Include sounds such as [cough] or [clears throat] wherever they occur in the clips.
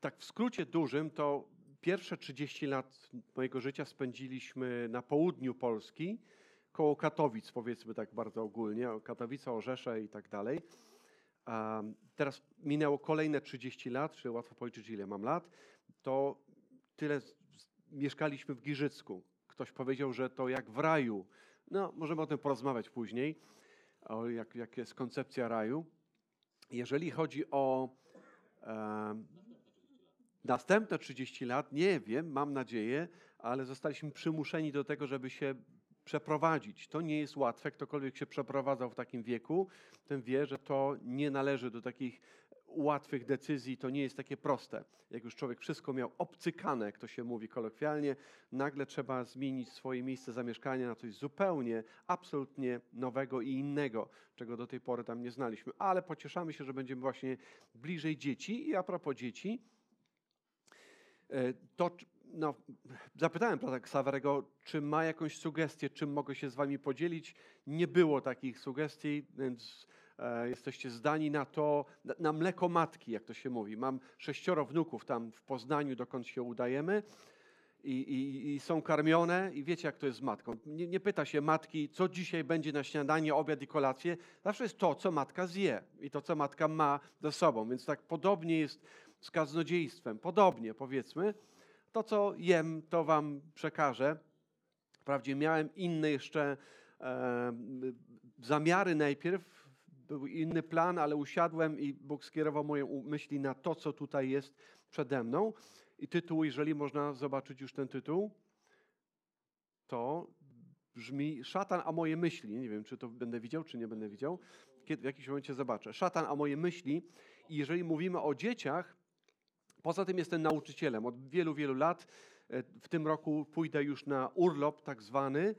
tak w skrócie dużym, to pierwsze 30 lat mojego życia spędziliśmy na południu Polski, koło Katowic, powiedzmy tak bardzo ogólnie, Katowice, Orzesze i tak dalej. Teraz minęło kolejne 30 lat, czyli łatwo policzyć, ile mam lat, to tyle mieszkaliśmy w Giżycku. Ktoś powiedział, że to jak w raju. No, możemy o tym porozmawiać później, o jak, jak jest koncepcja raju. Jeżeli chodzi o e, następne 30 lat, nie wiem, mam nadzieję, ale zostaliśmy przymuszeni do tego, żeby się przeprowadzić. To nie jest łatwe. Ktokolwiek się przeprowadzał w takim wieku, ten wie, że to nie należy do takich łatwych decyzji, to nie jest takie proste. Jak już człowiek wszystko miał obcykane, jak to się mówi kolokwialnie, nagle trzeba zmienić swoje miejsce zamieszkania na coś zupełnie, absolutnie nowego i innego, czego do tej pory tam nie znaliśmy. Ale pocieszamy się, że będziemy właśnie bliżej dzieci. I a propos dzieci, to no, zapytałem brata Ksawerego, czy ma jakąś sugestię, czym mogę się z wami podzielić. Nie było takich sugestii, więc e, jesteście zdani na to, na, na mleko matki, jak to się mówi. Mam sześcioro wnuków tam w Poznaniu, dokąd się udajemy. I, i, i, są karmione i wiecie, jak to jest z matką. Nie, nie, pyta się matki, co dzisiaj będzie na śniadanie, obiad i kolację. Zawsze jest to, co matka zje i to, co matka ma ze sobą. Więc tak podobnie jest z kaznodziejstwem. Podobnie, powiedzmy. To, co jem, to wam przekażę. Wprawdzie miałem inne jeszcze e, zamiary najpierw, był inny plan, ale usiadłem i Bóg skierował moje myśli na to, co tutaj jest przede mną. I tytuł, jeżeli można zobaczyć już ten tytuł, to brzmi Szatan, a moje myśli. Nie wiem, czy to będę widział, czy nie będę widział. Kiedy, w jakimś momencie zobaczę. Szatan, a moje myśli. I jeżeli mówimy o dzieciach, Poza tym jestem nauczycielem od wielu, wielu lat. E, w tym roku pójdę już na urlop tak zwany.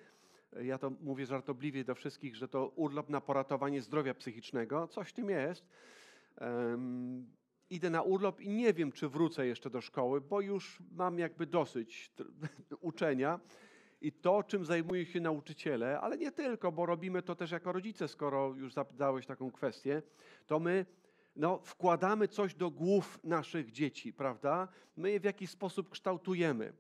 E, ja to mówię żartobliwie do wszystkich, że to urlop na poratowanie zdrowia psychicznego. Coś tym jest. Um, idę na urlop i nie wiem, czy wrócę jeszcze do szkoły, bo już mam jakby dosyć [laughs] uczenia. I to, czym zajmują się nauczyciele, ale nie tylko, bo robimy to też jako rodzice, skoro już zapytałeś taką kwestię, to my no, wkładamy coś do głów naszych dzieci, prawda? My je w jakiś sposób kształtujemy.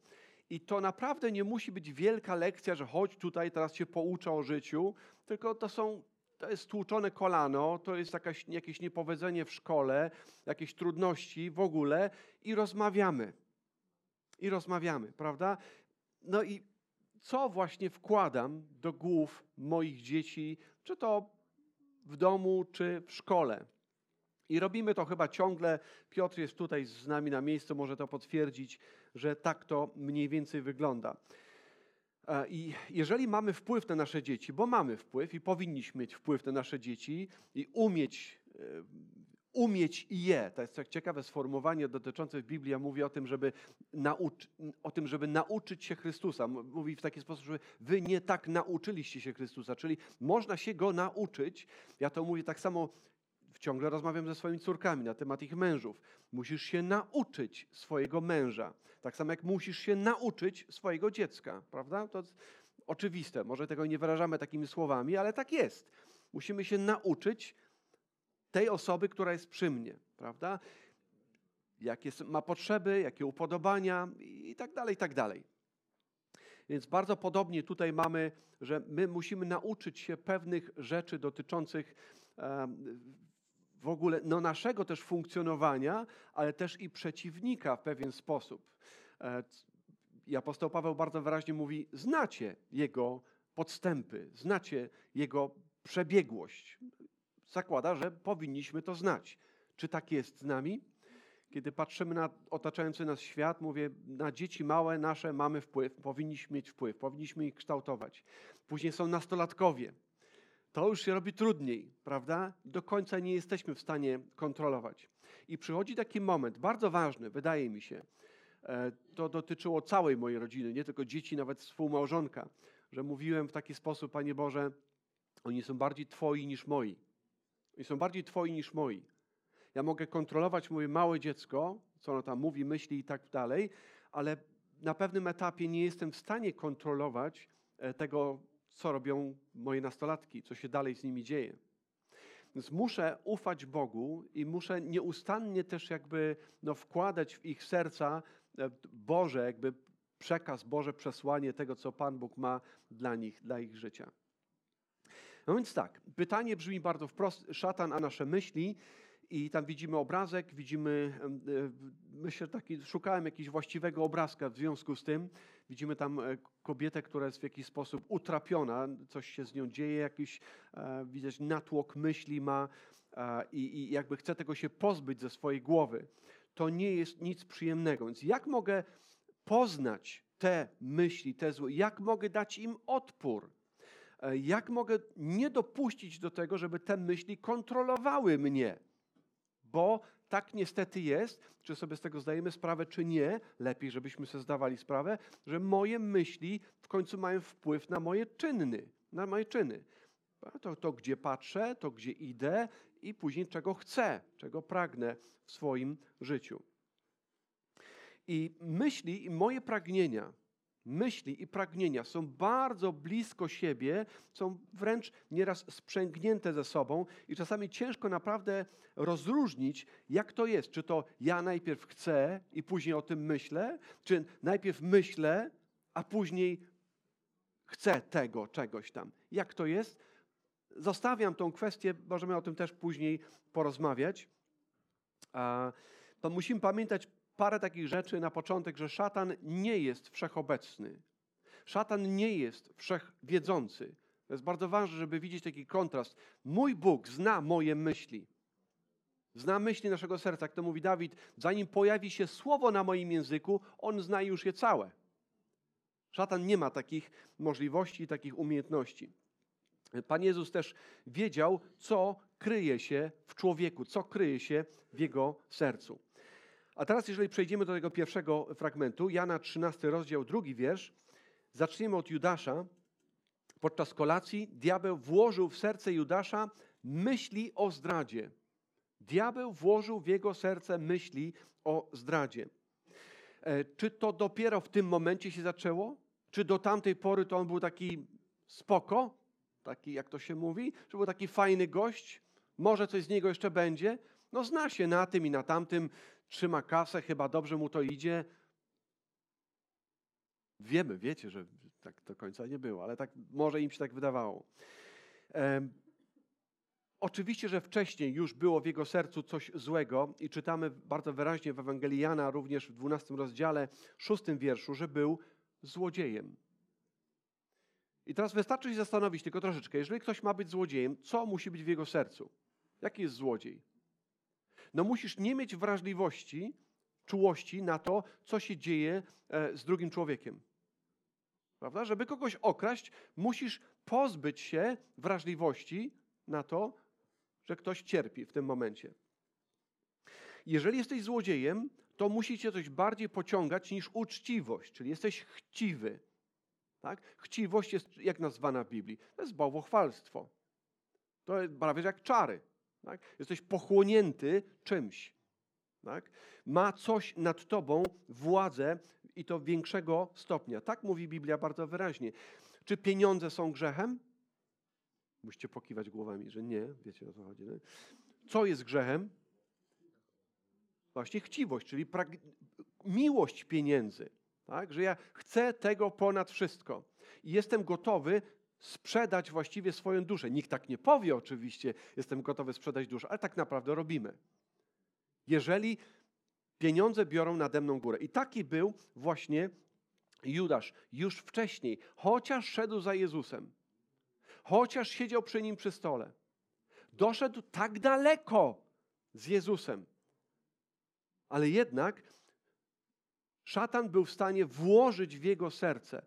I to naprawdę nie musi być wielka lekcja, że chodź tutaj, teraz się pouczę o życiu, tylko to są to jest tłuczone kolano, to jest jakaś, jakieś niepowiedzenie w szkole, jakieś trudności w ogóle i rozmawiamy. I rozmawiamy, prawda? No i co właśnie wkładam do głów moich dzieci, czy to w domu, czy w szkole? I robimy to chyba ciągle. Piotr jest tutaj z nami na miejscu, może to potwierdzić, że tak to mniej więcej wygląda. E, I jeżeli mamy wpływ na nasze dzieci, bo mamy wpływ i powinniśmy mieć wpływ na nasze dzieci i umieć, e, umieć je, to jest tak ciekawe sformułowanie dotyczące w Biblii, mówi o tym, żeby, nauczy, o tym, żeby nauczyć się Chrystusa. Mówi w taki sposób, że wy nie tak nauczyliście się Chrystusa, czyli można się Go nauczyć. Ja to mówię tak samo ciągle rozmawiam ze swoimi córkami na temat ich mężów. Musisz się nauczyć swojego męża. Tak samo jak musisz się nauczyć swojego dziecka, prawda? To oczywiste. Może tego nie wyrażamy takimi słowami, ale tak jest. Musimy się nauczyć tej osoby, która jest przy mnie, prawda? Jakie ma potrzeby, jakie upodobania i tak dalej, i tak dalej. Więc bardzo podobnie tutaj mamy, że my musimy nauczyć się pewnych rzeczy dotyczących w ogóle no, naszego też funkcjonowania, ale też i przeciwnika w pewien sposób. E, I apostoł Paweł bardzo wyraźnie mówi: znacie jego podstępy, znacie jego przebiegłość. Zakłada, że powinniśmy to znać. Czy tak jest z nami? Kiedy patrzymy na otaczający nas świat, mówię, na dzieci małe nasze mamy wpływ, powinniśmy mieć wpływ, powinniśmy ich kształtować. Później są nastolatkowie to już się robi trudniej, prawda? Do końca nie jesteśmy w stanie kontrolować. I przychodzi taki moment, bardzo ważny, wydaje mi się, e, to dotyczyło całej mojej rodziny, nie tylko dzieci, nawet współmałżonka, że mówiłem w taki sposób, Panie Boże, oni są bardziej Twoi niż moi. Oni są bardziej Twoi niż moi. Ja mogę kontrolować moje małe dziecko, co ono tam mówi, myśli i tak dalej, ale na pewnym etapie nie jestem w stanie kontrolować e, tego co robią moje nastolatki, co się dalej z nimi dzieje. Więc muszę ufać Bogu i muszę nieustannie też jakby no, wkładać w ich serca e, Boże, jakby przekaz, Boże przesłanie tego, co Pan Bóg ma dla nich, dla ich życia. No więc tak, pytanie brzmi bardzo wprost. Szatan, a nasze myśli. I tam widzimy obrazek, widzimy, e, myślę, taki, szukałem jakiegoś właściwego obrazka w związku z tym. Widzimy tam e, kobietę, która jest w jakiś sposób utrapiona, coś się z nią dzieje, jakiś, e, widać, natłok myśli ma i, i jakby chce tego się pozbyć ze swojej głowy. To nie jest nic przyjemnego. Więc jak mogę poznać te myśli, te złe, jak mogę dać im odpór? Jak mogę nie dopuścić do tego, żeby te myśli kontrolowały mnie? bo tak niestety jest, czy sobie z tego zdajemy sprawę, czy nie, lepiej, żebyśmy sobie zdawali sprawę, że moje myśli w końcu mają wpływ na moje czyny, na moje czyny. To, to gdzie patrzę, to gdzie idę i później czego chcę, czego pragnę w swoim życiu. I myśli i moje pragnienia myśli i pragnienia są bardzo blisko siebie, są wręcz nieraz sprzęgnięte ze sobą i czasami ciężko naprawdę rozróżnić, jak to jest. Czy to ja najpierw chcę i później o tym myślę, czy najpierw myślę, a później chcę tego, czegoś tam. Jak to jest? Zostawiam tą kwestię, możemy o tym też później porozmawiać. To musimy pamiętać parę takich rzeczy na początek, że szatan nie jest wszechobecny. Szatan nie jest wszechwiedzący. To jest bardzo ważne, żeby widzieć taki kontrast. Mój Bóg zna moje myśli. Zna myśli naszego serca. Jak to mówi Dawid, zanim pojawi się słowo na moim języku, on zna już je całe. Szatan nie ma takich możliwości, takich umiejętności. Pan Jezus też wiedział, co kryje się w człowieku, co kryje się w jego sercu. A teraz, jeżeli przejdziemy do tego pierwszego fragmentu, Jana 13, rozdział, drugi wiersz, zaczniemy od Judasza. Podczas kolacji diabeł włożył w serce Judasza myśli o zdradzie. Diabeł włożył w jego serce myśli o zdradzie. E, czy to dopiero w tym momencie się zaczęło? Czy do tamtej pory to on był taki spoko, taki jak to się mówi, że był taki fajny gość? Może coś z niego jeszcze będzie? No zna się na tym i na tamtym, trzyma kasę, chyba dobrze mu to idzie. Wiemy, wiecie, że tak do końca nie było, ale tak może im się tak wydawało. Oczywiście, że wcześniej już było w jego sercu coś złego i czytamy bardzo wyraźnie w Ewangelii Jana, również w 12 rozdziale, 6 wierszu, że był złodziejem. I teraz wystarczy się zastanowić tylko troszeczkę. Jeżeli ktoś ma być złodziejem, co musi być w jego sercu? Jaki jest złodziej? No musisz nie mieć wrażliwości, czułości na to, co się dzieje e, z drugim człowiekiem. Prawda? Żeby kogoś okraść, musisz pozbyć się wrażliwości na to, że ktoś cierpi w tym momencie. Jeżeli jesteś złodziejem, to musi cię coś bardziej pociągać niż uczciwość, czyli jesteś chciwy. Tak? Chciwość jest jak nazwana w Biblii? To jest bałwochwalstwo. To jest prawie jak czary. Tak? Jesteś pochłonięty czymś. Tak? Ma coś nad tobą władzę i to większego stopnia. Tak mówi Biblia bardzo wyraźnie. Czy pieniądze są grzechem? Musicie pokiwać głowami, że nie, wiecie o co chodzi. Nie? Co jest grzechem? Właśnie chciwość, czyli miłość pieniędzy. Tak? Że ja chcę tego ponad wszystko. I jestem gotowy sprzedać właściwie swoją duszę. Nikt tak nie powie oczywiście, jestem gotowy sprzedać duszę, ale tak naprawdę robimy. Jeżeli pieniądze biorą nade mną górę. I taki był właśnie Judasz już wcześniej, chociaż szedł za Jezusem, chociaż siedział przy nim przy stole, doszedł tak daleko z Jezusem, ale jednak szatan był w stanie włożyć w jego serce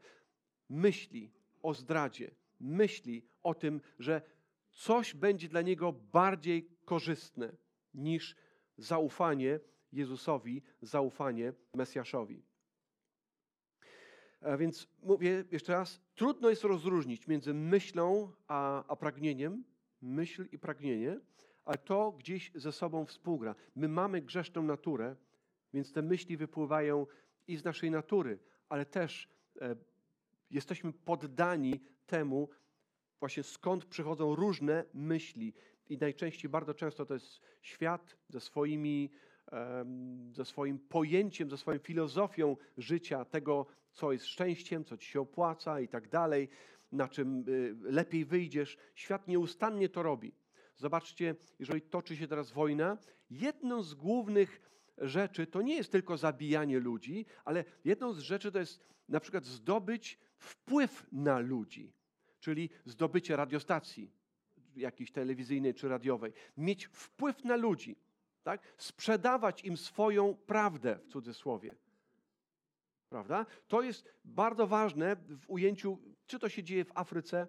myśli o zdradzie, myśli o tym, że coś będzie dla niego bardziej korzystne niż zaufanie Jezusowi, zaufanie Mesjaszowi. A więc mówię jeszcze raz, trudno jest rozróżnić między myślą a, a pragnieniem, myśl i pragnienie, ale to gdzieś ze sobą współgra. My mamy grzeszną naturę, więc te myśli wypływają i z naszej natury, ale też e, jesteśmy poddani temu, właśnie skąd przychodzą różne myśli, i najczęściej, bardzo często to jest świat ze swoimi, ze swoim pojęciem, ze swoją filozofią życia, tego, co jest szczęściem, co ci się opłaca i tak dalej, na czym y, lepiej wyjdziesz. Świat nieustannie to robi. Zobaczcie, jeżeli toczy się teraz wojna, jedną z głównych rzeczy to nie jest tylko zabijanie ludzi, ale jedną z rzeczy to jest na przykład zdobyć wpływ na ludzi, czyli zdobycie radiostacji jakiejś telewizyjnej czy radiowej, mieć wpływ na ludzi, tak? sprzedawać im swoją prawdę w cudzysłowie. Prawda? To jest bardzo ważne w ujęciu, czy to się dzieje w Afryce,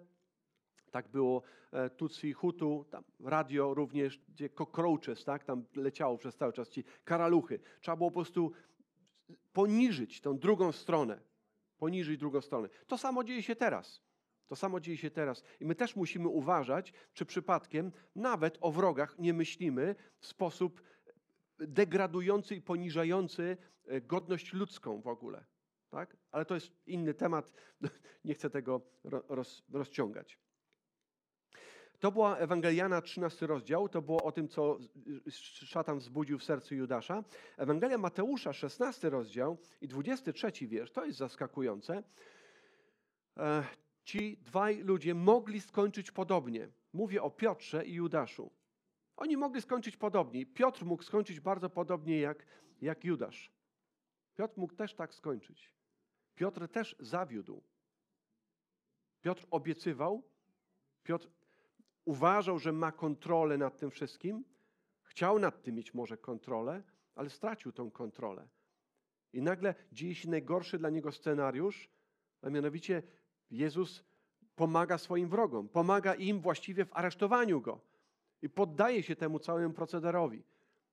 tak było e, Tutsi, Hutu, tam radio również, gdzie cockroaches, tak, tam leciało przez cały czas ci karaluchy. Trzeba było po prostu poniżyć tą drugą stronę, poniżyć drugą stronę. To samo dzieje się teraz. To samo dzieje się teraz. I my też musimy uważać, czy przypadkiem nawet o wrogach nie myślimy w sposób degradujący i poniżający e, godność ludzką w ogóle. Tak? Ale to jest inny temat, [laughs] nie chcę tego roz, rozciągać. To była Ewangeliana 13 rozdział, to było o tym, co szatan wzbudził w sercu Judasza. Ewangelia Mateusza 16 rozdział i 23 wiersz, to jest zaskakujące. E, ci dwaj ludzie mogli skończyć podobnie. Mówię o Piotrze i Judaszu. Oni mogli skończyć podobnie. Piotr mógł skończyć bardzo podobnie jak, jak Judasz. Piotr mógł też tak skończyć. Piotr też zawiódł. Piotr obiecywał, Piotr uważał, że ma kontrolę nad tym wszystkim, chciał nad tym mieć może kontrolę, ale stracił tą kontrolę. I nagle dzieje się najgorszy dla niego scenariusz, a mianowicie Jezus pomaga swoim wrogom, pomaga im właściwie w aresztowaniu go i poddaje się temu całemu procederowi.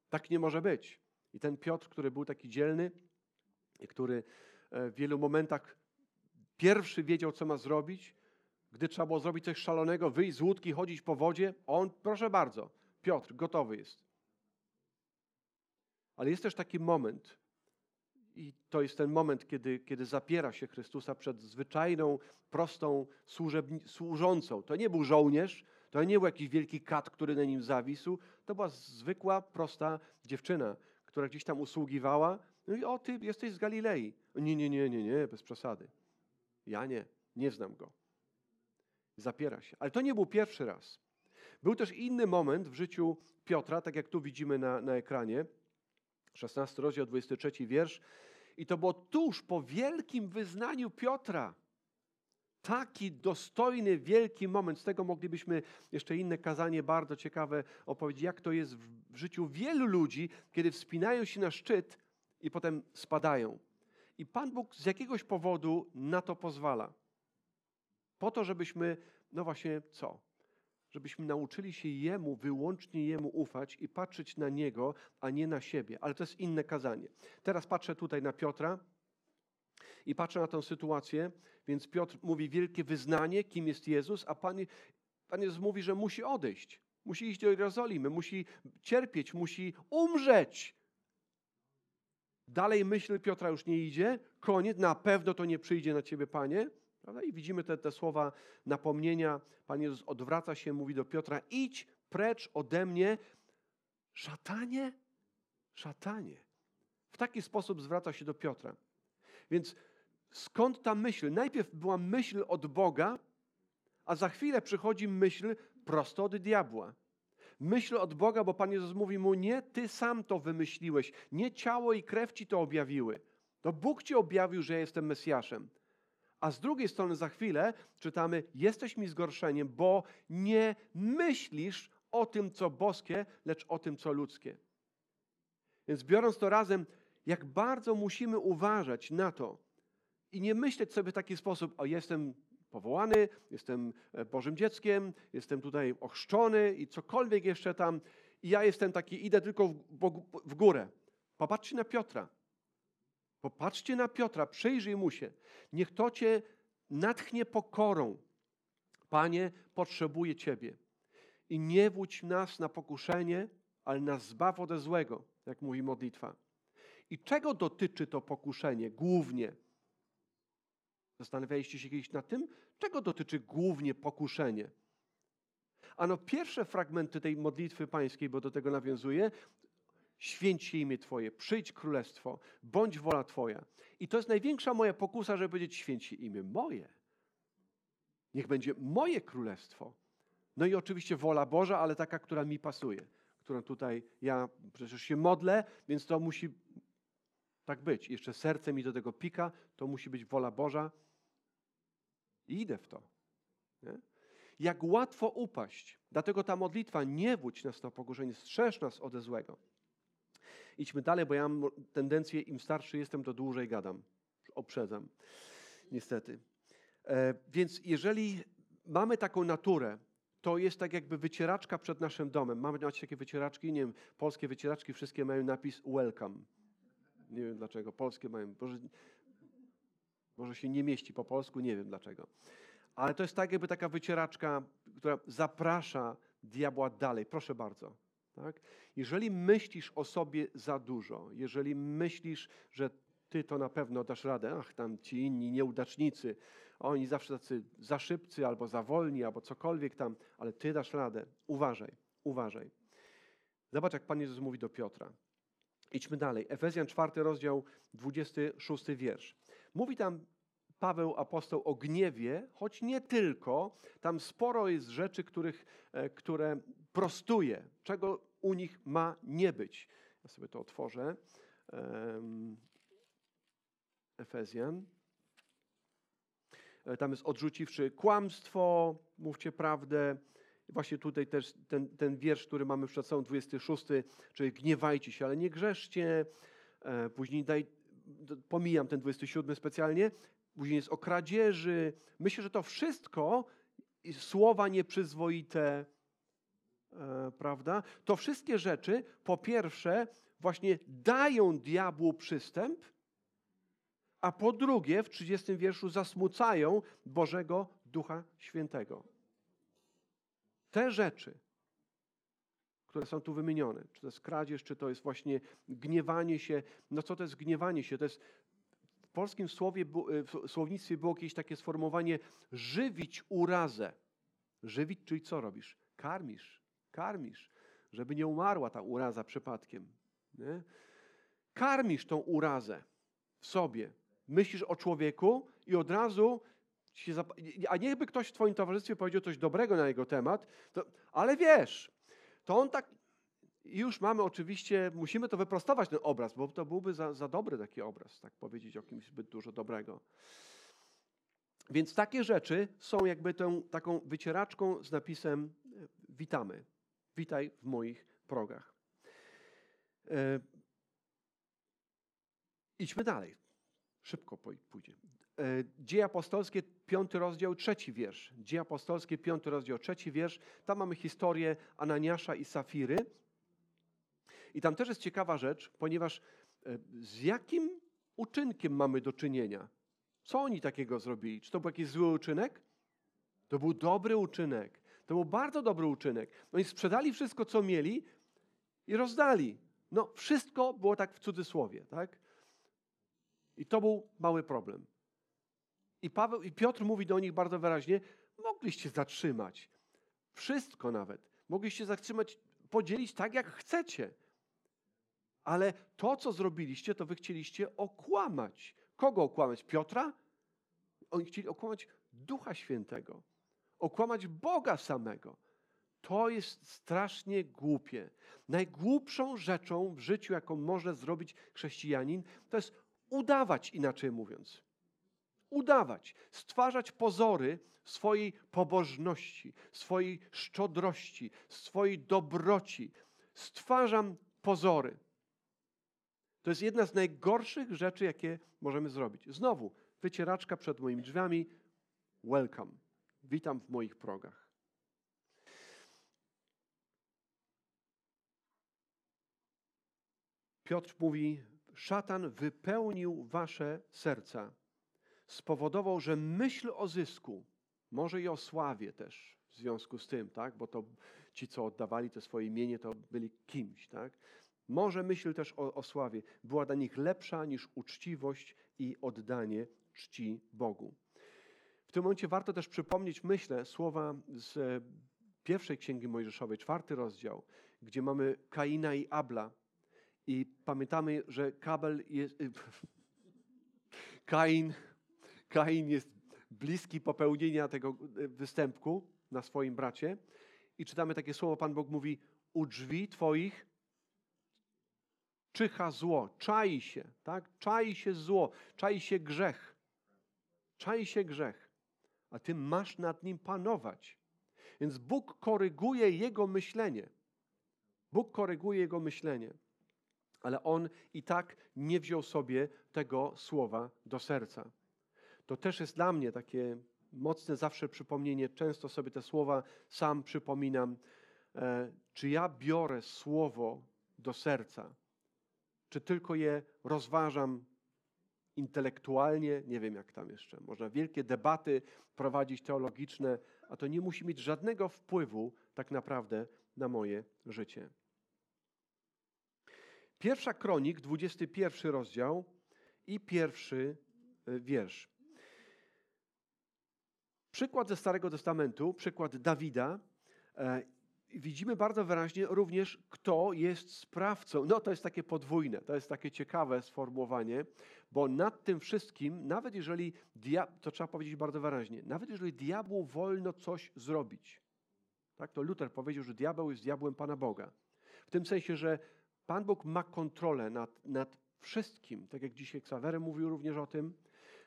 Tak nie może być. I ten Piotr, który był taki dzielny i który e, w wielu momentach pierwszy wiedział, co ma zrobić, gdy trzeba było zrobić coś szalonego, wyjść z łódki, chodzić po wodzie, on, proszę bardzo, Piotr, gotowy jest. Ale jest też taki moment, i to jest ten moment, kiedy, kiedy zapiera się Chrystusa przed zwyczajną, prostą służącą. To nie był żołnierz, to nie był jakiś wielki kat, który na nim zawisł. To była zwykła, prosta dziewczyna, która gdzieś tam usługiwała. No i o, ty jesteś z Galilei. Nie, nie, nie, nie, nie, bez przesady. Ja nie, nie znam go. Zapiera się. Ale to nie był pierwszy raz. Był też inny moment w życiu Piotra, tak jak tu widzimy na, na ekranie. 16 rozdział, 23 wiersz. I to było tuż po wielkim wyznaniu Piotra. Taki dostojny, wielki moment. Z tego moglibyśmy jeszcze inne kazanie bardzo ciekawe opowiedzieć, jak to jest w życiu wielu ludzi, kiedy wspinają się na szczyt i potem spadają. I Pan Bóg z jakiegoś powodu na to pozwala. Po to, żebyśmy, no właśnie, co? Żebyśmy nauczyli się Jemu, wyłącznie Jemu ufać i patrzeć na Niego, a nie na siebie. Ale to jest inne kazanie. Teraz patrzę tutaj na Piotra i patrzę na tę sytuację, więc Piotr mówi wielkie wyznanie, kim jest Jezus, a Pan, Pan Jezus mówi, że musi odejść. Musi iść do Jerozolimy, musi cierpieć, musi umrzeć. Dalej myśl Piotra już nie idzie, koniec, na pewno to nie przyjdzie na ciebie, Panie. Prawda? I widzimy te, te słowa napomnienia. Pan Jezus odwraca się, mówi do Piotra: idź precz ode mnie, szatanie, szatanie. W taki sposób zwraca się do Piotra. Więc skąd ta myśl? Najpierw była myśl od Boga, a za chwilę przychodzi myśl prosto od diabła. Myśl od Boga, bo Pan Jezus mówi mu: Nie ty sam to wymyśliłeś, nie ciało i krew ci to objawiły. To Bóg ci objawił, że ja jestem Mesjaszem. A z drugiej strony za chwilę czytamy: Jesteś mi zgorszeniem, bo nie myślisz o tym, co boskie, lecz o tym, co ludzkie. Więc biorąc to razem, jak bardzo musimy uważać na to i nie myśleć sobie w taki sposób: O, jestem powołany, jestem e, Bożym dzieckiem, jestem tutaj ochrzczony i cokolwiek jeszcze tam, i ja jestem taki, idę tylko w, w górę. Popatrzcie na Piotra. Popatrzcie na Piotra, przyjrzyj mu się. Niech to cię natchnie pokorą. Panie, potrzebuję Ciebie. I nie wódź nas na pokuszenie, ale nas zbaw ode złego, jak mówi modlitwa. I czego dotyczy to pokuszenie głównie? Zastanawialiście się kiedyś nad tym? Czego dotyczy głównie pokuszenie? Ano pierwsze fragmenty tej modlitwy pańskiej, bo do tego nawiązuje, święć się imię Twoje, przyjdź królestwo, bądź wola Twoja. I to jest największa moja pokusa, żeby powiedzieć święć się imię moje. Niech będzie moje królestwo. No i oczywiście wola Boża, ale taka, która mi pasuje, którą tutaj ja przecież się modlę, więc to musi tak być. Jeszcze serce mi do tego pika, to musi być wola Boża. I idę w to. Nie? Jak łatwo upaść. Dlatego ta modlitwa, nie wódź nas na pokuszenie, strzeż nas ode złego. Idźmy dalej, bo ja mam tendencję, im starszy jestem, to dłużej gadam. Oprzedzam. Niestety. E, więc jeżeli mamy taką naturę, to jest tak jakby wycieraczka przed naszym domem. Mamy macie takie wycieraczki, nie wiem, polskie wycieraczki wszystkie mają napis welcome. Nie wiem dlaczego. Polskie mają, może, może się nie mieści po polsku, nie wiem dlaczego. Ale to jest tak jakby taka wycieraczka, która zaprasza diabła dalej. Proszę bardzo. Tak? Jeżeli myślisz o sobie za dużo, jeżeli myślisz, że ty to na pewno dasz radę, ach, tam ci inni nieudacznicy, oni zawsze tacy za szybcy, albo za wolni, albo cokolwiek tam, ale ty dasz radę. Uważaj, uważaj. Zobacz, jak Pan Jezus mówi do Piotra. Idźmy dalej. Efezjan 4, rozdział 26 wiersz. Mówi tam Paweł apostoł o gniewie, choć nie tylko. Tam sporo jest rzeczy, których, e, które prostuje, czego u nich ma nie być. Ja sobie to otworzę. Efezjan. E, tam jest odrzuciwszy kłamstwo, mówcie prawdę. Właśnie tutaj też ten, ten wiersz, który mamy przed sobą, 26, czyli gniewajcie się, ale nie grzeszcie. E, później daj, pomijam ten 27 specjalnie. Później jest o kradzieży. Myślę, że to wszystko, słowa nieprzyzwoite, e, prawda? To wszystkie rzeczy, po pierwsze, właśnie dają diabłu przystęp, a po drugie, w 30 wierszu, zasmucają Bożego Ducha Świętego. Te rzeczy, które są tu wymienione, czy to jest kradzież, czy to jest właśnie gniewanie się. No co to jest gniewanie się? To jest polskim słowie, w słownictwie było jakieś takie sformułowanie żywić urazę. Żywić, czyli co robisz? Karmisz, karmisz, żeby nie umarła ta uraza przypadkiem. Nie? Karmisz tą urazę w sobie myślisz o człowieku i od razu się zap... a niechby ktoś w twoim towarzystwie powiedział coś dobrego na jego temat, to... ale wiesz, to on tak już mamy oczywiście, musimy to wyprostować ten obraz, bo to byłby za, za dobry taki obraz, tak powiedzieć o kimś zbyt dużo dobrego. Więc takie rzeczy są jakby tą taką wycieraczką z napisem e, witamy, witaj w moich progach. E, idźmy dalej. Szybko pójdzie. E, Dzieje apostolskie, piąty rozdział, trzeci wiersz. Dzieje apostolskie, piąty rozdział, trzeci wiersz. Tam mamy historię Ananiasza i Safiry. I tam też jest ciekawa rzecz, ponieważ e, z jakim uczynkiem mamy do czynienia? Co oni takiego zrobili? Czy to był jakiś zły uczynek? To był dobry uczynek. To był bardzo dobry uczynek. Oni sprzedali wszystko, co mieli i rozdali. No, wszystko było tak w cudzysłowie, tak? I to był mały problem. I, Paweł, I Piotr mówi do nich bardzo wyraźnie: mogliście zatrzymać. Wszystko nawet. Mogliście zatrzymać, podzielić tak, jak chcecie. Ale to, co zrobiliście, to wy chcieliście okłamać. Kogo okłamać? Piotra? Oni chcieli okłamać Ducha Świętego. Okłamać Boga samego. To jest strasznie głupie. Najgłupszą rzeczą w życiu, jaką może zrobić chrześcijanin, to jest udawać, inaczej mówiąc. Udawać, stwarzać pozory swojej pobożności, swojej szczodrości, swojej dobroci. Stwarzam pozory. To jest jedna z najgorszych rzeczy, jakie możemy zrobić. Znowu, wycieraczka przed moimi drzwiami. Welcome. Witam w moich progach. Piotr mówi szatan wypełnił wasze serca, spowodował, że myśl o zysku, może i o sławie też w związku z tym, tak? bo to ci, co oddawali to swoje imienie, to byli kimś. Tak? Może myśl też o, o sławie była dla nich lepsza niż uczciwość i oddanie czci Bogu. W tym momencie warto też przypomnieć, myślę, słowa z pierwszej Księgi Mojżeszowej, czwarty rozdział, gdzie mamy Kaina i Abla. I pamiętamy, że Kabel jest, [laughs] y, Kain, Kain jest bliski popełnienia tego y, występku na swoim bracie. I czytamy takie słowo, Pan Bóg mówi, u drzwi Twoich czyha zło, czai się, tak? Czai się zło, czai się grzech. Czai się grzech, a Ty masz nad nim panować. Więc Bóg koryguje jego myślenie. Bóg koryguje jego myślenie. Ale on i tak nie wziął sobie tego słowa do serca. To też jest dla mnie takie mocne zawsze przypomnienie. Często sobie te słowa sam przypominam. E, czy ja biorę słowo do serca? Czy tylko je rozważam intelektualnie? Nie wiem, jak tam jeszcze. Można wielkie debaty prowadzić teologiczne, a to nie musi mieć żadnego wpływu tak naprawdę na moje życie. Pierwsza kronik, 21 rozdział i pierwszy e, wiersz. Przykład ze Starego Testamentu, przykład Dawida. Widzimy bardzo wyraźnie również, kto jest sprawcą. No to jest takie podwójne, to jest takie ciekawe sformułowanie, bo nad tym wszystkim, nawet jeżeli, to trzeba powiedzieć bardzo wyraźnie, nawet jeżeli diabłu wolno coś zrobić, tak, to Luther powiedział, że diabeł jest diabłem Pana Boga. W tym sensie, że Pan Bóg ma kontrolę nad, nad wszystkim, tak jak dzisiaj Ksawery mówił również o tym,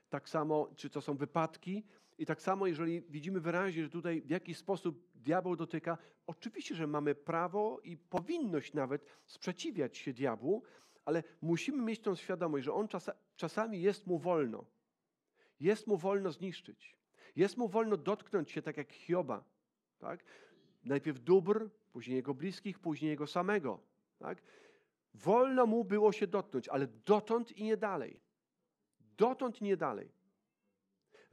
tak samo, czy to są wypadki, i tak samo, jeżeli widzimy wyraźnie, że tutaj w jakiś sposób diabeł dotyka, oczywiście, że mamy prawo i powinność nawet sprzeciwiać się diabłu, ale musimy mieć tą świadomość, że on czas, czasami jest mu wolno. Jest mu wolno zniszczyć. Jest mu wolno dotknąć się, tak jak Hioba. Tak? Najpierw dóbr, później jego bliskich, później jego samego. Tak? Wolno mu było się dotknąć, ale dotąd i nie dalej. Dotąd i nie dalej.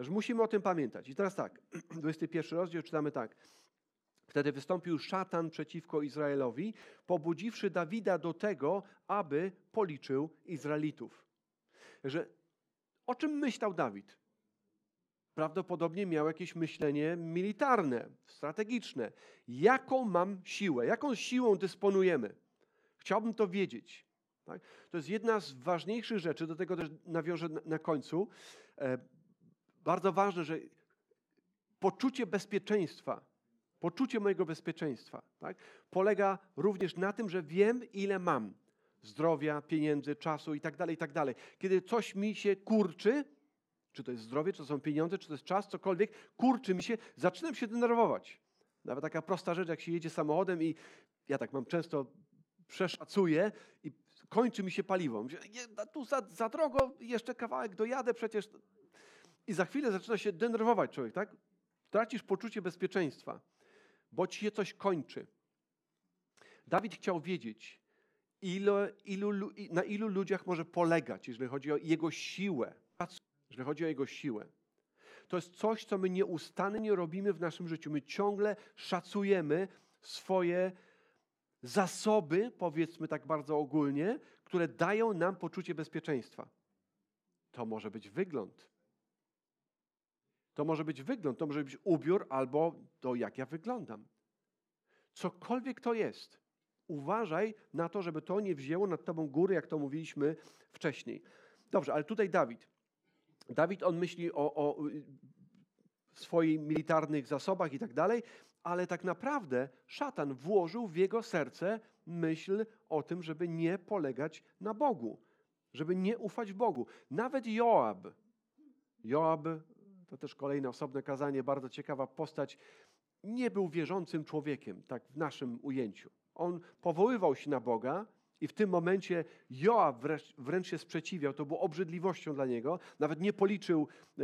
Musimy o tym pamiętać. I teraz tak, [clears throat] 21 rozdział czytamy tak. Wtedy wystąpił szatan przeciwko Izraelowi, pobudziwszy Dawida do tego, aby policzył Izraelitów. Że o czym myślał Dawid? Prawdopodobnie miał jakieś myślenie militarne, strategiczne. Jaką mam siłę? Jaką siłą dysponujemy? Chciałbym to wiedzieć. Tak? To jest jedna z ważniejszych rzeczy, do tego też nawiążę na końcu. E, bardzo ważne, że poczucie bezpieczeństwa, poczucie mojego bezpieczeństwa, tak, polega również na tym, że wiem, ile mam zdrowia, pieniędzy, czasu i tak dalej, i tak. Kiedy coś mi się kurczy, czy to jest zdrowie, czy to są pieniądze, czy to jest czas, cokolwiek, kurczy mi się, zaczynam się denerwować. Nawet taka prosta rzecz, jak się jedzie samochodem i ja tak mam często, przeszacuję i kończy mi się paliwo. Myślę, tu za, za drogo, jeszcze kawałek dojadę, przecież i za chwilę zaczyna się denerwować człowiek, tak? Tracisz poczucie bezpieczeństwa, bo ci się coś kończy. Dawid chciał wiedzieć, ile, ilu, na ilu ludziach może polegać, jeżeli chodzi o jego siłę. Jeżeli chodzi o jego siłę. To jest coś, co my nieustannie robimy w naszym życiu. My ciągle szacujemy swoje zasoby, powiedzmy tak bardzo ogólnie, które dają nam poczucie bezpieczeństwa. To może być wygląd. To może być wygląd, to może być ubiór albo to, jak ja wyglądam. Cokolwiek to jest, uważaj na to, żeby to nie wzięło nad tobą góry, jak to mówiliśmy wcześniej. Dobrze, ale tutaj Dawid. Dawid, on myśli o, o swoich militarnych zasobach i tak dalej, ale tak naprawdę szatan włożył w jego serce myśl o tym, żeby nie polegać na Bogu, żeby nie ufać Bogu. Nawet Joab, Joab to też kolejne osobne kazanie, bardzo ciekawa postać. Nie był wierzącym człowiekiem, tak w naszym ujęciu. On powoływał się na Boga i w tym momencie Joab wręcz, wręcz się sprzeciwiał. To było obrzydliwością dla niego. Nawet nie policzył e,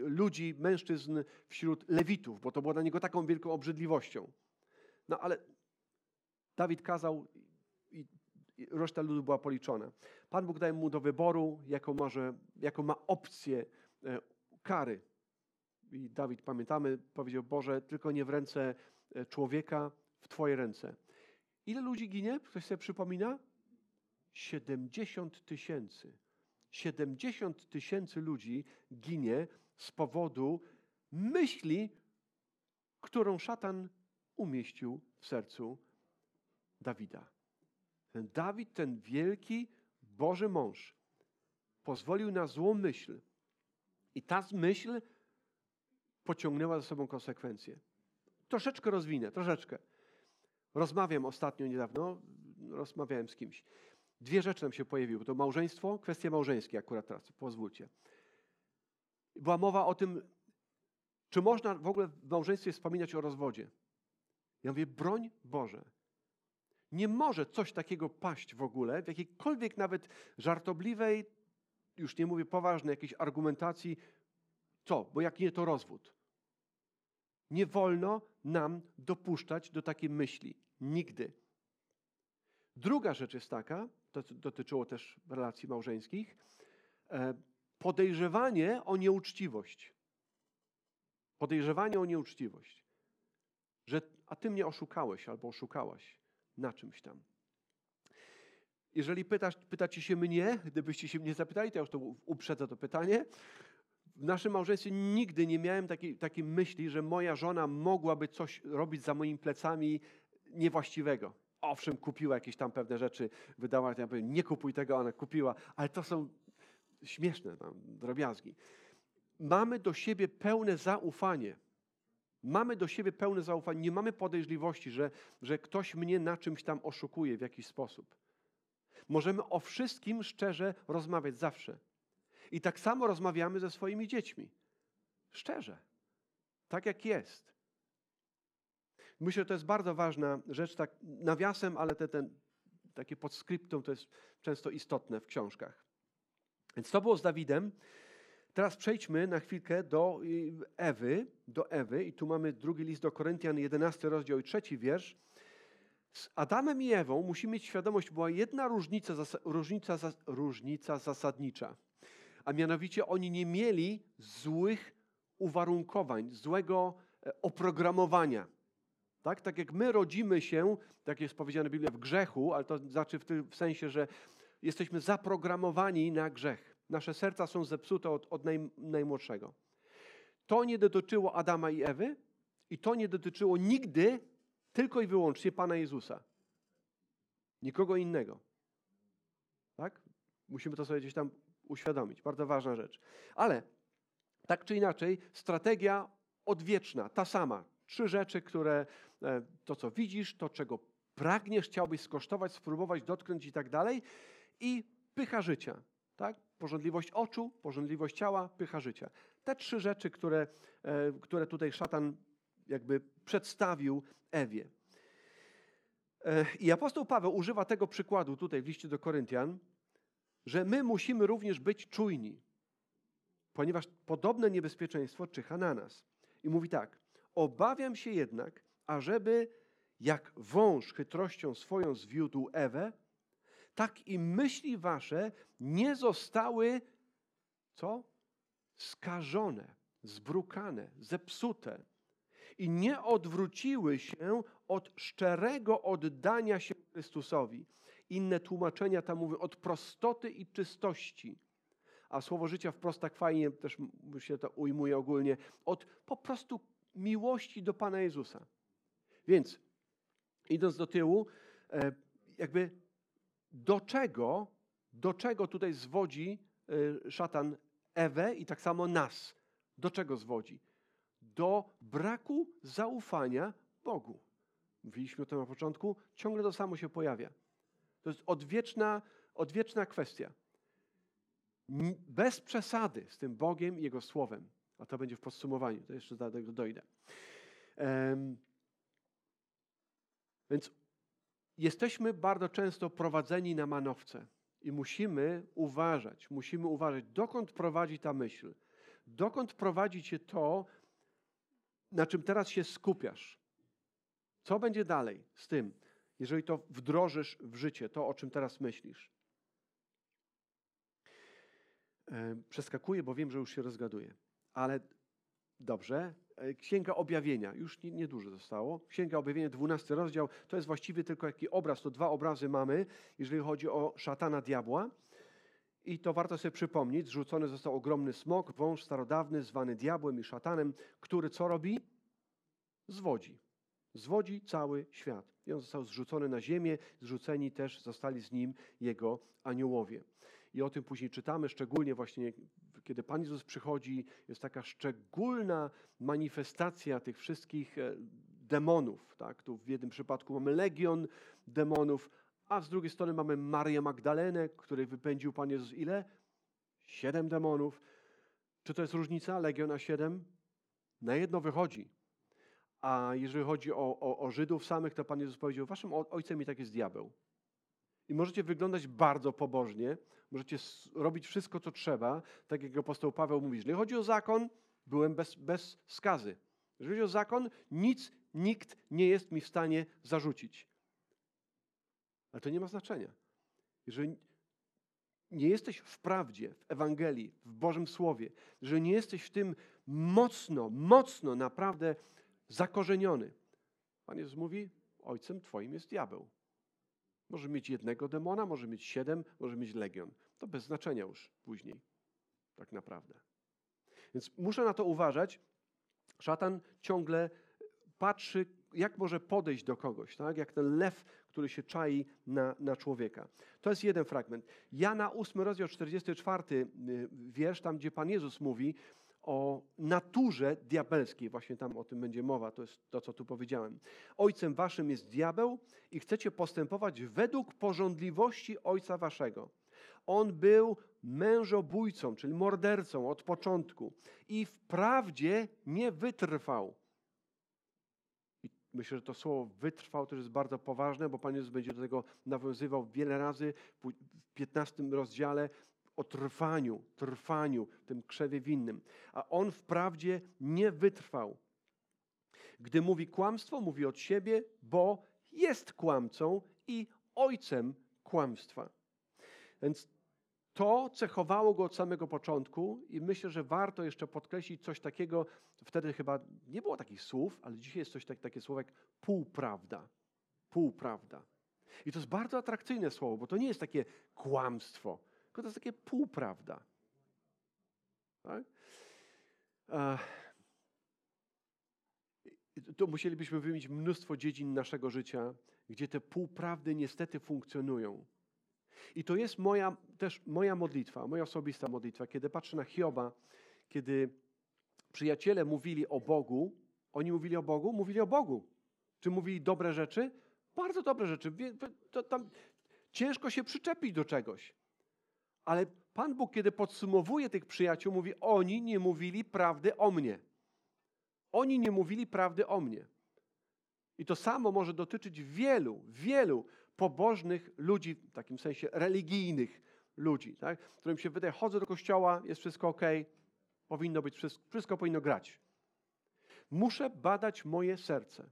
ludzi, mężczyzn wśród lewitów, bo to było dla niego taką wielką obrzydliwością. No ale Dawid kazał i reszta ludu była policzona. Pan Bóg daje mu do wyboru, jaką, może, jaką ma opcję e, kary i Dawid, pamiętamy, powiedział, Boże, tylko nie w ręce e, człowieka, w Twoje ręce. Ile ludzi ginie? Ktoś sobie przypomina? 70 tysięcy. 70 tysięcy ludzi ginie z powodu myśli, którą szatan umieścił w sercu Dawida. Ten Dawid, ten wielki Boży mąż, pozwolił na złą myśl. I ta myśl pociągnęła za sobą konsekwencje. Troszeczkę rozwinę, troszeczkę. Rozmawiam ostatnio niedawno, rozmawiałem z kimś. Dwie rzeczy nam się pojawiły. To małżeństwo, kwestie małżeńskie akurat teraz, pozwólcie. Była mowa o tym, czy można w ogóle w małżeństwie wspominać o rozwodzie. Ja mówię, broń Boże. Nie może coś takiego paść w ogóle, w jakiejkolwiek nawet żartobliwej, już nie mówię poważnej, jakiejś argumentacji. Co? Bo jak nie, to rozwód. Nie wolno nam dopuszczać do takiej myśli. Nigdy. Druga rzecz jest taka, to dotyczyło też relacji małżeńskich, e, podejrzewanie o nieuczciwość. Podejrzewanie o nieuczciwość. Że a ty mnie oszukałeś albo oszukałaś na czymś tam. Jeżeli pytasz, pytacie się mnie, gdybyście się mnie zapytali, to ja już to uprzedzę to pytanie. W naszym małżeństwie nigdy nie miałem takiej, takiej myśli, że moja żona mogłaby coś robić za moimi plecami niewłaściwego. Owszem, kupiła jakieś tam pewne rzeczy, wydała, ja powiem, nie kupuj tego, ona kupiła, ale to są śmieszne tam, drobiazgi. Mamy do siebie pełne zaufanie. Mamy do siebie pełne zaufanie. Nie mamy podejrzliwości, że, że ktoś mnie na czymś tam oszukuje w jakiś sposób. Możemy o wszystkim szczerze rozmawiać zawsze. I tak samo rozmawiamy ze swoimi dziećmi. Szczerze. Tak jak jest. Myślę, że to jest bardzo ważna rzecz, tak nawiasem, ale te, ten, takie podskryptum to jest często istotne w książkach. Więc to było z Dawidem. Teraz przejdźmy na chwilkę do y, Ewy, do Ewy i tu mamy drugi list do Koryntian, 11 rozdział i trzeci wiersz. Z Adamem i Ewą musimy mieć świadomość, była jedna różnica, różnica, różnica zasadnicza. A mianowicie oni nie mieli złych uwarunkowań, złego e, oprogramowania. Tak? tak jak my rodzimy się, tak jest powiedziane w Biblii, w grzechu, ale to znaczy w tym w sensie, że jesteśmy zaprogramowani na grzech. Nasze serca są zepsute od, od naj, najmłodszego. To nie dotyczyło Adama i Ewy i to nie dotyczyło nigdy tylko i wyłącznie Pana Jezusa. Nikogo innego. Tak? Musimy to sobie gdzieś tam uświadomić. Bardzo ważna rzecz. Ale tak czy inaczej, strategia odwieczna, ta sama. Trzy rzeczy, które e, to, co widzisz, to, czego pragniesz, chciałbyś skosztować, spróbować, dotknąć i tak dalej. I pycha życia. Tak? Porządliwość oczu, porządliwość ciała, pycha życia. Te trzy rzeczy, które, e, które tutaj szatan jakby przedstawił Ewie. E, I apostoł Paweł używa tego przykładu tutaj w liście do Koryntian, że my musimy również być czujni, ponieważ podobne niebezpieczeństwo czyha na nas. I mówi tak: Obawiam się jednak, ażeby jak wąż chytrością swoją zwiódł Ewę, tak i myśli wasze nie zostały co? Skażone, zbrukane, zepsute i nie odwróciły się od szczerego oddania się Chrystusowi. Inne tłumaczenia tam mówią od prostoty i czystości. A słowo życia wprost tak fajnie też się to ujmuje ogólnie, od po prostu miłości do Pana Jezusa. Więc idąc do tyłu, e, jakby do czego, do czego tutaj zwodzi e, szatan Ewę i tak samo nas? Do czego zwodzi? Do braku zaufania Bogu. Mówiliśmy o tym na początku, ciągle to samo się pojawia. To jest odwieczna, odwieczna kwestia. Bez przesady z tym Bogiem i Jego Słowem. A to będzie w podsumowaniu, to jeszcze do tego dojdę. Um, więc jesteśmy bardzo często prowadzeni na manowce i musimy uważać, musimy uważać, dokąd prowadzi ta myśl, dokąd prowadzi cię to, na czym teraz się skupiasz. Co będzie dalej z tym, jeżeli to wdrożysz w życie, to o czym teraz myślisz? Przeskakuję, bo wiem, że już się rozgaduję. Ale dobrze, e, Księga Objawienia, już niedużo nie zostało. Księga Objawienia, 12 rozdział, to jest właściwie tylko jaki obraz, to dwa obrazy mamy, jeżeli chodzi o szatana diabła. I to warto sobie przypomnieć, zrzucony został ogromny smok, wąż starodawny, zwany diabłem i szatanem, który co robi? Zwodzi. Zwodzi cały świat. I on został zrzucony na ziemię, zrzuceni też zostali z nim jego aniołowie. I o tym później czytamy, szczególnie właśnie kiedy Pan Jezus przychodzi, jest taka szczególna manifestacja tych wszystkich e, demonów. Tak? Tu w jednym przypadku mamy legion demonów, a z drugiej strony mamy Marię Magdalenę, której wypędził Pan Jezus ile? Siedem demonów. Czy to jest różnica? Legion a siedem? Na jedno wychodzi. A jeżeli chodzi o, o, o Żydów samych, to Pan Jezus powiedział, waszym ojcem i tak jest diabeł. I możecie wyglądać bardzo pobożnie, możecie robić wszystko, co trzeba, tak jak apostoł Paweł mówi. Jeżeli chodzi o zakon, byłem bez, bez skazy. Jeżeli chodzi o zakon, nic, nikt nie jest mi w stanie zarzucić. Ale to nie ma znaczenia. Jeżeli nie jesteś w prawdzie, w Ewangelii, w Bożym Słowie, że nie jesteś w tym mocno, mocno naprawdę zakorzeniony. Pan Jezus mówi, ojcem twoim jest diabeł. Może mieć jednego demona, może mieć siedem, może mieć legion. To bez znaczenia już później, tak naprawdę. Więc muszę na to uważać. Szatan ciągle patrzy, jak może podejść do kogoś, tak? jak ten lew, który się czai na, na człowieka. To jest jeden fragment. Jana 8 rozdział 44 y, wiersz, tam gdzie Pan Jezus mówi o naturze diabelskiej. Właśnie tam o tym będzie mowa, to jest to, co tu powiedziałem. Ojcem waszym jest diabeł i chcecie postępować według porządliwości ojca waszego. On był mężobójcą, czyli mordercą od początku i wprawdzie nie wytrwał. Myślę, że to słowo wytrwał też jest bardzo poważne, bo Pan Jezus będzie do tego nawiązywał wiele razy w 15 rozdziale o trwaniu, trwaniu, tym krzewie winnym. A on wprawdzie nie wytrwał. Gdy mówi kłamstwo, mówi od siebie, bo jest kłamcą i ojcem kłamstwa. Więc to cechowało go od samego początku i myślę, że warto jeszcze podkreślić coś takiego, wtedy chyba nie było takich słów, ale dzisiaj jest coś tak, takie słowo jak półprawda. Półprawda. I to jest bardzo atrakcyjne słowo, bo to nie jest takie kłamstwo, tylko to jest takie półprawda. Tak? Tu musielibyśmy wymienić mnóstwo dziedzin naszego życia, gdzie te półprawdy niestety funkcjonują. I to jest moja, też moja modlitwa, moja osobista modlitwa, kiedy patrzę na Hioba, kiedy przyjaciele mówili o Bogu, oni mówili o Bogu, mówili o Bogu. Czy mówili dobre rzeczy? Bardzo dobre rzeczy. To, tam ciężko się przyczepić do czegoś. Ale Pan Bóg, kiedy podsumowuje tych przyjaciół, mówi: Oni nie mówili prawdy o mnie. Oni nie mówili prawdy o mnie. I to samo może dotyczyć wielu, wielu pobożnych ludzi, w takim sensie religijnych ludzi, tak? którym się wydaje, chodzę do kościoła, jest wszystko ok, powinno być, wszystko, wszystko powinno grać. Muszę badać moje serce.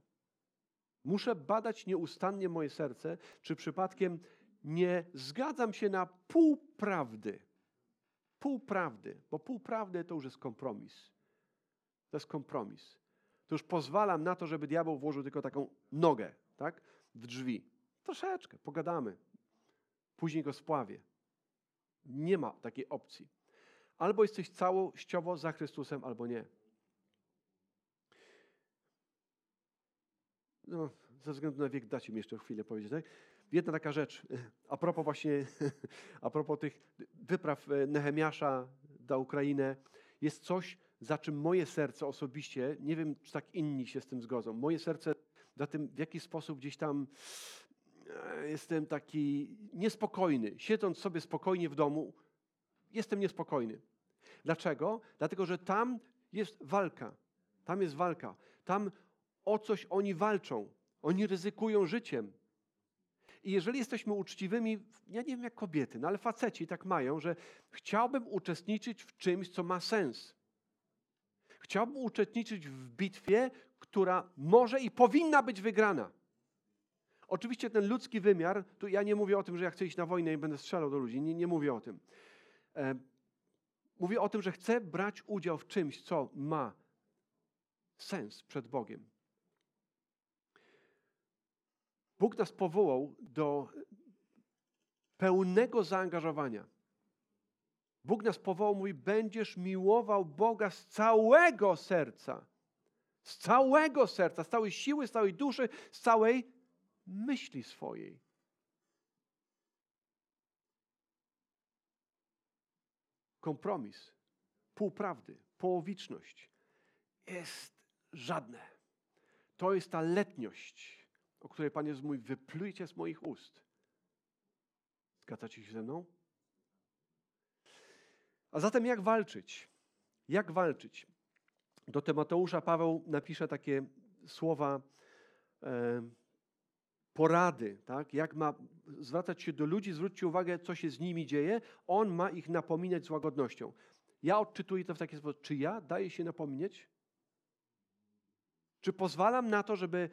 Muszę badać nieustannie moje serce, czy przypadkiem nie zgadzam się na półprawdy. Półprawdy, bo półprawdy to już jest kompromis. To jest kompromis. To już pozwalam na to, żeby diabeł włożył tylko taką nogę tak, w drzwi. Troszeczkę, pogadamy. Później go spławię. Nie ma takiej opcji. Albo jesteś całościowo za Chrystusem, albo nie. No, ze względu na wiek dacie mi jeszcze chwilę powiedzieć. Tak? Jedna taka rzecz, a propos właśnie, [laughs] a propos tych wypraw e, Nehemiasza na Ukrainę, jest coś, za czym moje serce osobiście, nie wiem, czy tak inni się z tym zgodzą, moje serce za tym, w jaki sposób gdzieś tam e, jestem taki niespokojny. Siedząc sobie spokojnie w domu, jestem niespokojny. Dlaczego? Dlatego, że tam jest walka. Tam jest walka. Tam o coś oni walczą. Oni ryzykują życiem. I jeżeli jesteśmy uczciwymi, ja nie wiem jak kobiety, no ale faceci tak mają, że chciałbym uczestniczyć w czymś, co ma sens. Chciałbym uczestniczyć w bitwie, która może i powinna być wygrana. Oczywiście ten ludzki wymiar, tu ja nie mówię o tym, że ja chcę iść na wojnę i będę strzelał do ludzi, nie, nie mówię o tym. E, mówię o tym, że chcę brać udział w czymś, co ma sens przed Bogiem. Bóg nas powołał do pełnego zaangażowania. Bóg nas powołał, mówi, będziesz miłował Boga z całego serca, Z całego serca, z całej siły, z całej duszy, z całej myśli swojej. Kompromis, półprawdy, połowiczność jest żadne. To jest ta letniość, o której Pan Jezus mówi, wyplujcie z moich ust. Zgadzacie się ze mną? A zatem jak walczyć? Jak walczyć? Do Tymoteusza Paweł napisze takie słowa e, porady, tak? jak ma zwracać się do ludzi, zwróćcie uwagę, co się z nimi dzieje. On ma ich napominać z łagodnością. Ja odczytuję to w taki sposób. Czy ja daję się napominać? Czy pozwalam na to, żeby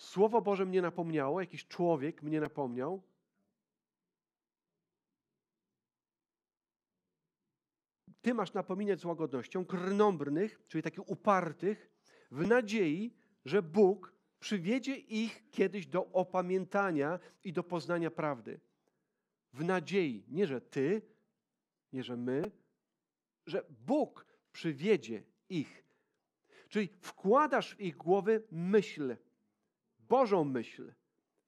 Słowo Boże mnie napomniało, jakiś człowiek mnie napomniał? Ty masz napominać z łagodnością krnąbrnych, czyli takich upartych, w nadziei, że Bóg przywiedzie ich kiedyś do opamiętania i do poznania prawdy. W nadziei, nie że ty, nie że my, że Bóg przywiedzie ich. Czyli wkładasz w ich głowy myśl, Bożą myśl.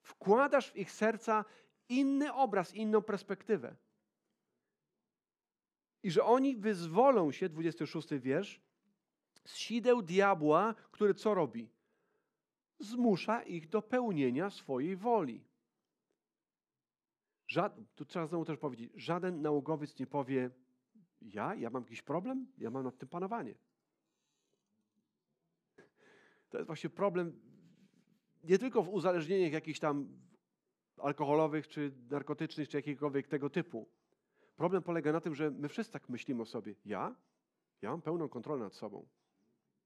Wkładasz w ich serca inny obraz, inną perspektywę. I że oni wyzwolą się, 26 wiersz, z sideł diabła, który co robi? Zmusza ich do pełnienia swojej woli. Żad, tu trzeba znowu też powiedzieć, żaden naukowiec nie powie, ja, ja mam jakiś problem, ja mam nad tym panowanie. To jest właśnie problem nie tylko w uzależnieniach jakichś tam alkoholowych, czy narkotycznych, czy jakiegokolwiek tego typu. Problem polega na tym, że my wszyscy tak myślimy o sobie. Ja? Ja mam pełną kontrolę nad sobą.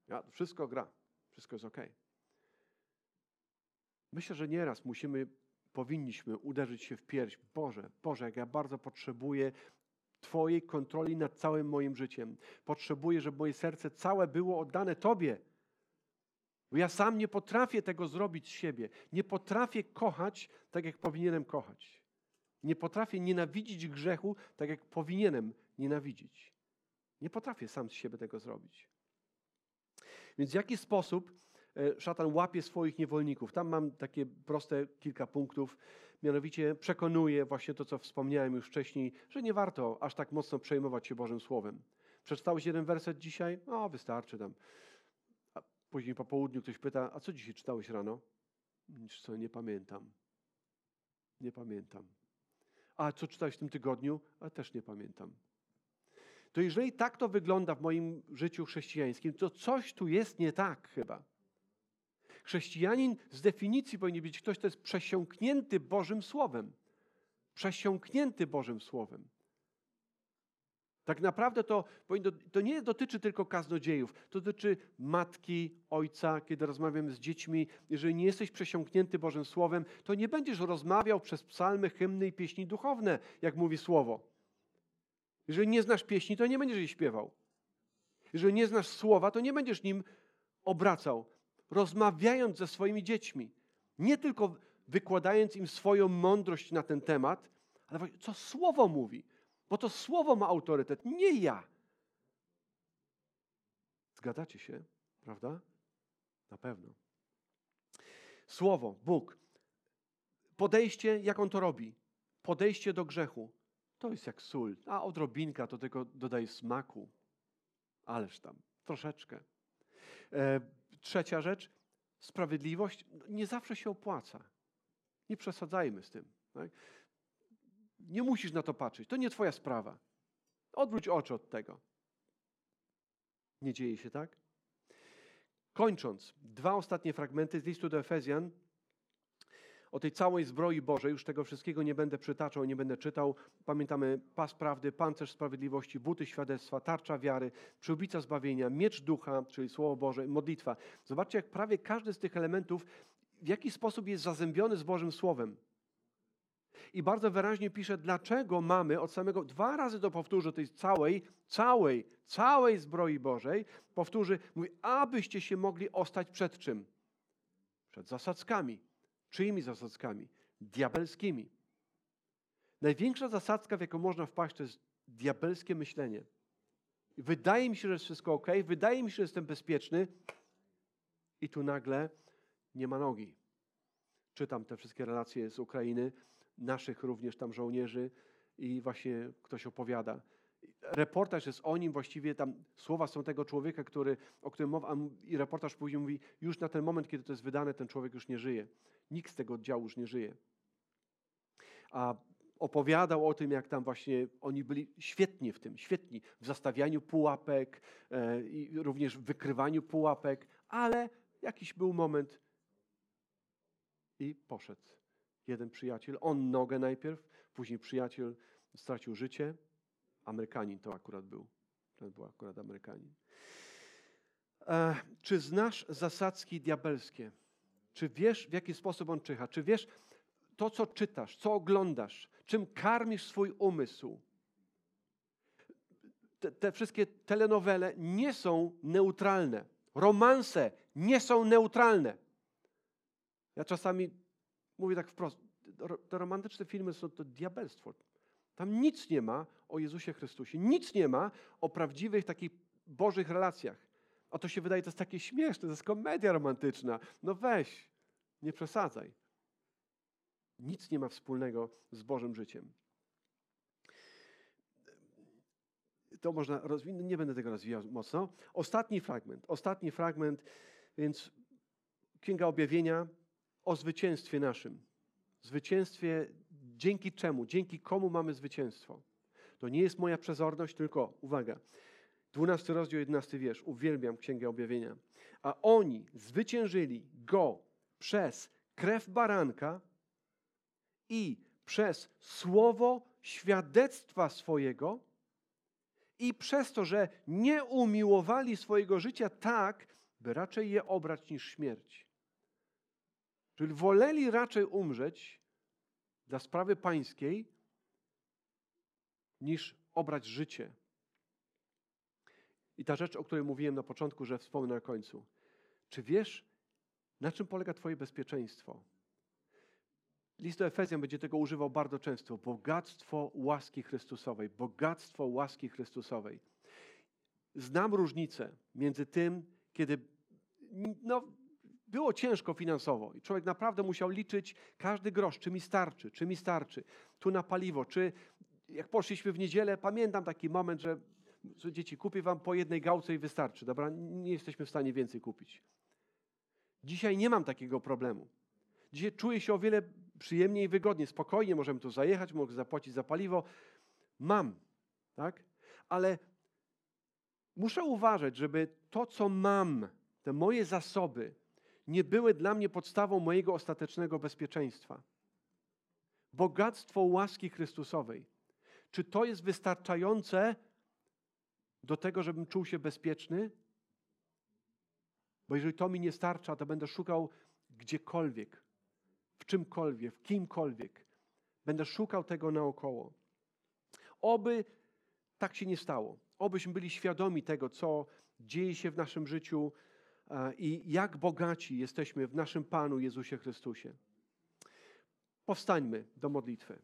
Ja, wszystko gra. Wszystko jest ok. Myślę, że nieraz musimy, powinniśmy uderzyć się w pierś. Boże, Boże, jak ja bardzo potrzebuję Twojej kontroli nad całym moim życiem. Potrzebuję, żeby moje serce całe było oddane Tobie. Bo ja sam nie potrafię tego zrobić z siebie. Nie potrafię kochać tak, jak powinienem kochać. Nie potrafię nienawidzić grzechu tak, jak powinienem nienawidzić. Nie potrafię sam z siebie tego zrobić. Więc w jaki sposób e, szatan łapie swoich niewolników? Tam mam takie proste kilka punktów. Mianowicie przekonuje właśnie to, co wspomniałem już wcześniej, że nie warto aż tak mocno przejmować się Bożym Słowem. Przeczytałeś jeden werset dzisiaj? No, wystarczy tam. Później po południu ktoś pyta, a co dzisiaj czytałeś rano? Nic co, nie pamiętam. Nie pamiętam. A co czytałeś w tym tygodniu? A też nie pamiętam. To jeżeli tak to wygląda w moim życiu chrześcijańskim, to coś tu jest nie tak chyba. Chrześcijanin z definicji powinien być ktoś, kto jest przesiąknięty Bożym Słowem. Przesiąknięty Bożym Słowem. Tak naprawdę to, to nie dotyczy tylko kaznodziejów, to dotyczy matki, ojca, kiedy rozmawiam z dziećmi. Jeżeli nie jesteś przesiąknięty Bożym Słowem, to nie będziesz rozmawiał przez psalmy, hymny i pieśni duchowne, jak mówi Słowo. Jeżeli nie znasz pieśni, to nie będziesz jej śpiewał. Jeżeli nie znasz słowa, to nie będziesz nim obracał, rozmawiając ze swoimi dziećmi. Nie tylko wykładając im swoją mądrość na ten temat, ale co słowo mówi. Bo to słowo ma autorytet, nie ja. Zgadzacie się, prawda? Na pewno. Słowo, Bóg. Podejście, jak on to robi? Podejście do grzechu. To jest jak sól. A odrobinka to tylko dodaje smaku. Ależ tam, troszeczkę. E, trzecia rzecz. Sprawiedliwość nie zawsze się opłaca. Nie przesadzajmy z tym. Tak? Nie musisz na to patrzeć. To nie Twoja sprawa. Odwróć oczy od tego. Nie dzieje się tak? Kończąc, dwa ostatnie fragmenty z listu do Efezjan. O tej całej zbroi Bożej, już tego wszystkiego nie będę przytaczał, nie będę czytał. Pamiętamy pas prawdy, pancerz sprawiedliwości, buty świadectwa, tarcza wiary, przyłbica zbawienia, miecz ducha, czyli Słowo Boże, modlitwa. Zobaczcie, jak prawie każdy z tych elementów w jaki sposób jest zazębiony z Bożym Słowem. I bardzo wyraźnie pisze, dlaczego mamy od samego, dwa razy to powtórzy, tej całej, całej, całej zbroi Bożej, powtórzy, mówi, abyście się mogli ostać przed czym? Przed zasadzkami. Czyimi zasadzkami? Diabelskimi. Największa zasadzka, w jaką można wpaść, to jest diabelskie myślenie. Wydaje mi się, że jest wszystko ok, wydaje mi się, że jestem bezpieczny, I tu nagle nie ma nogi. Czytam te wszystkie relacje z Ukrainy, naszych również tam żołnierzy i właśnie ktoś opowiada. Reportaż jest o nim, właściwie tam słowa są tego człowieka, który, o którym mowa, i reportaż później mówi, już na ten moment, kiedy to jest wydane, ten człowiek już nie żyje. Nikt z tego oddziału już nie żyje. A opowiadał o tym, jak tam właśnie oni byli świetni w tym, świetni w zastawianiu pułapek e, i również w wykrywaniu pułapek, ale jakiś był moment i poszedł. Jeden przyjaciel, on nogę najpierw, później przyjaciel stracił życie. Amerykanin to akurat był. To był akurat Amerykanin. E, czy znasz zasadzki diabelskie? Czy wiesz, w jaki sposób on czyha? Czy wiesz to, co czytasz, co oglądasz, czym karmisz swój umysł? Te, te wszystkie telenowele nie są neutralne. Romanse nie są neutralne. Ja czasami mówię tak wprost, te romantyczne filmy są to diabelstwo. Tam nic nie ma o Jezusie Chrystusie, nic nie ma o prawdziwych takich bożych relacjach. A to się wydaje, to jest takie śmieszne, to jest komedia romantyczna. No weź, nie przesadzaj. Nic nie ma wspólnego z Bożym życiem. To można rozwinąć, nie będę tego rozwijał mocno. Ostatni fragment, ostatni fragment, więc Księga Objawienia o zwycięstwie naszym. Zwycięstwie dzięki czemu, dzięki komu mamy zwycięstwo. To nie jest moja przezorność, tylko, uwaga, 12 rozdział, 11 wiersz, uwielbiam Księgę Objawienia. A oni zwyciężyli go przez krew baranka i przez słowo świadectwa swojego i przez to, że nie umiłowali swojego życia tak, by raczej je obrać niż śmierć. Czyli woleli raczej umrzeć dla sprawy pańskiej, niż obrać życie. I ta rzecz, o której mówiłem na początku, że wspomnę na końcu. Czy wiesz, na czym polega Twoje bezpieczeństwo? List do Efezjan będzie tego używał bardzo często. Bogactwo łaski Chrystusowej. Bogactwo łaski Chrystusowej. Znam różnicę między tym, kiedy no, było ciężko finansowo i człowiek naprawdę musiał liczyć każdy grosz, czy mi starczy, czy mi starczy. Tu na paliwo, czy jak poszliśmy w niedzielę, pamiętam taki moment, że dzieci, kupię wam po jednej gałce i wystarczy, dobra? Nie jesteśmy w stanie więcej kupić. Dzisiaj nie mam takiego problemu. Dzisiaj czuję się o wiele przyjemniej i wygodniej, spokojnie możemy tu zajechać, mogę zapłacić za paliwo. Mam, tak? Ale muszę uważać, żeby to, co mam, te moje zasoby, nie były dla mnie podstawą mojego ostatecznego bezpieczeństwa. Bogactwo łaski Chrystusowej. Czy to jest wystarczające do tego, żebym czuł się bezpieczny? Bo jeżeli to mi nie starcza, to będę szukał gdziekolwiek, w czymkolwiek, w kimkolwiek. Będę szukał tego naokoło. Oby tak się nie stało. Obyśmy byli świadomi tego, co dzieje się w naszym życiu i jak bogaci jesteśmy w naszym Panu Jezusie Chrystusie. Powstańmy do modlitwy.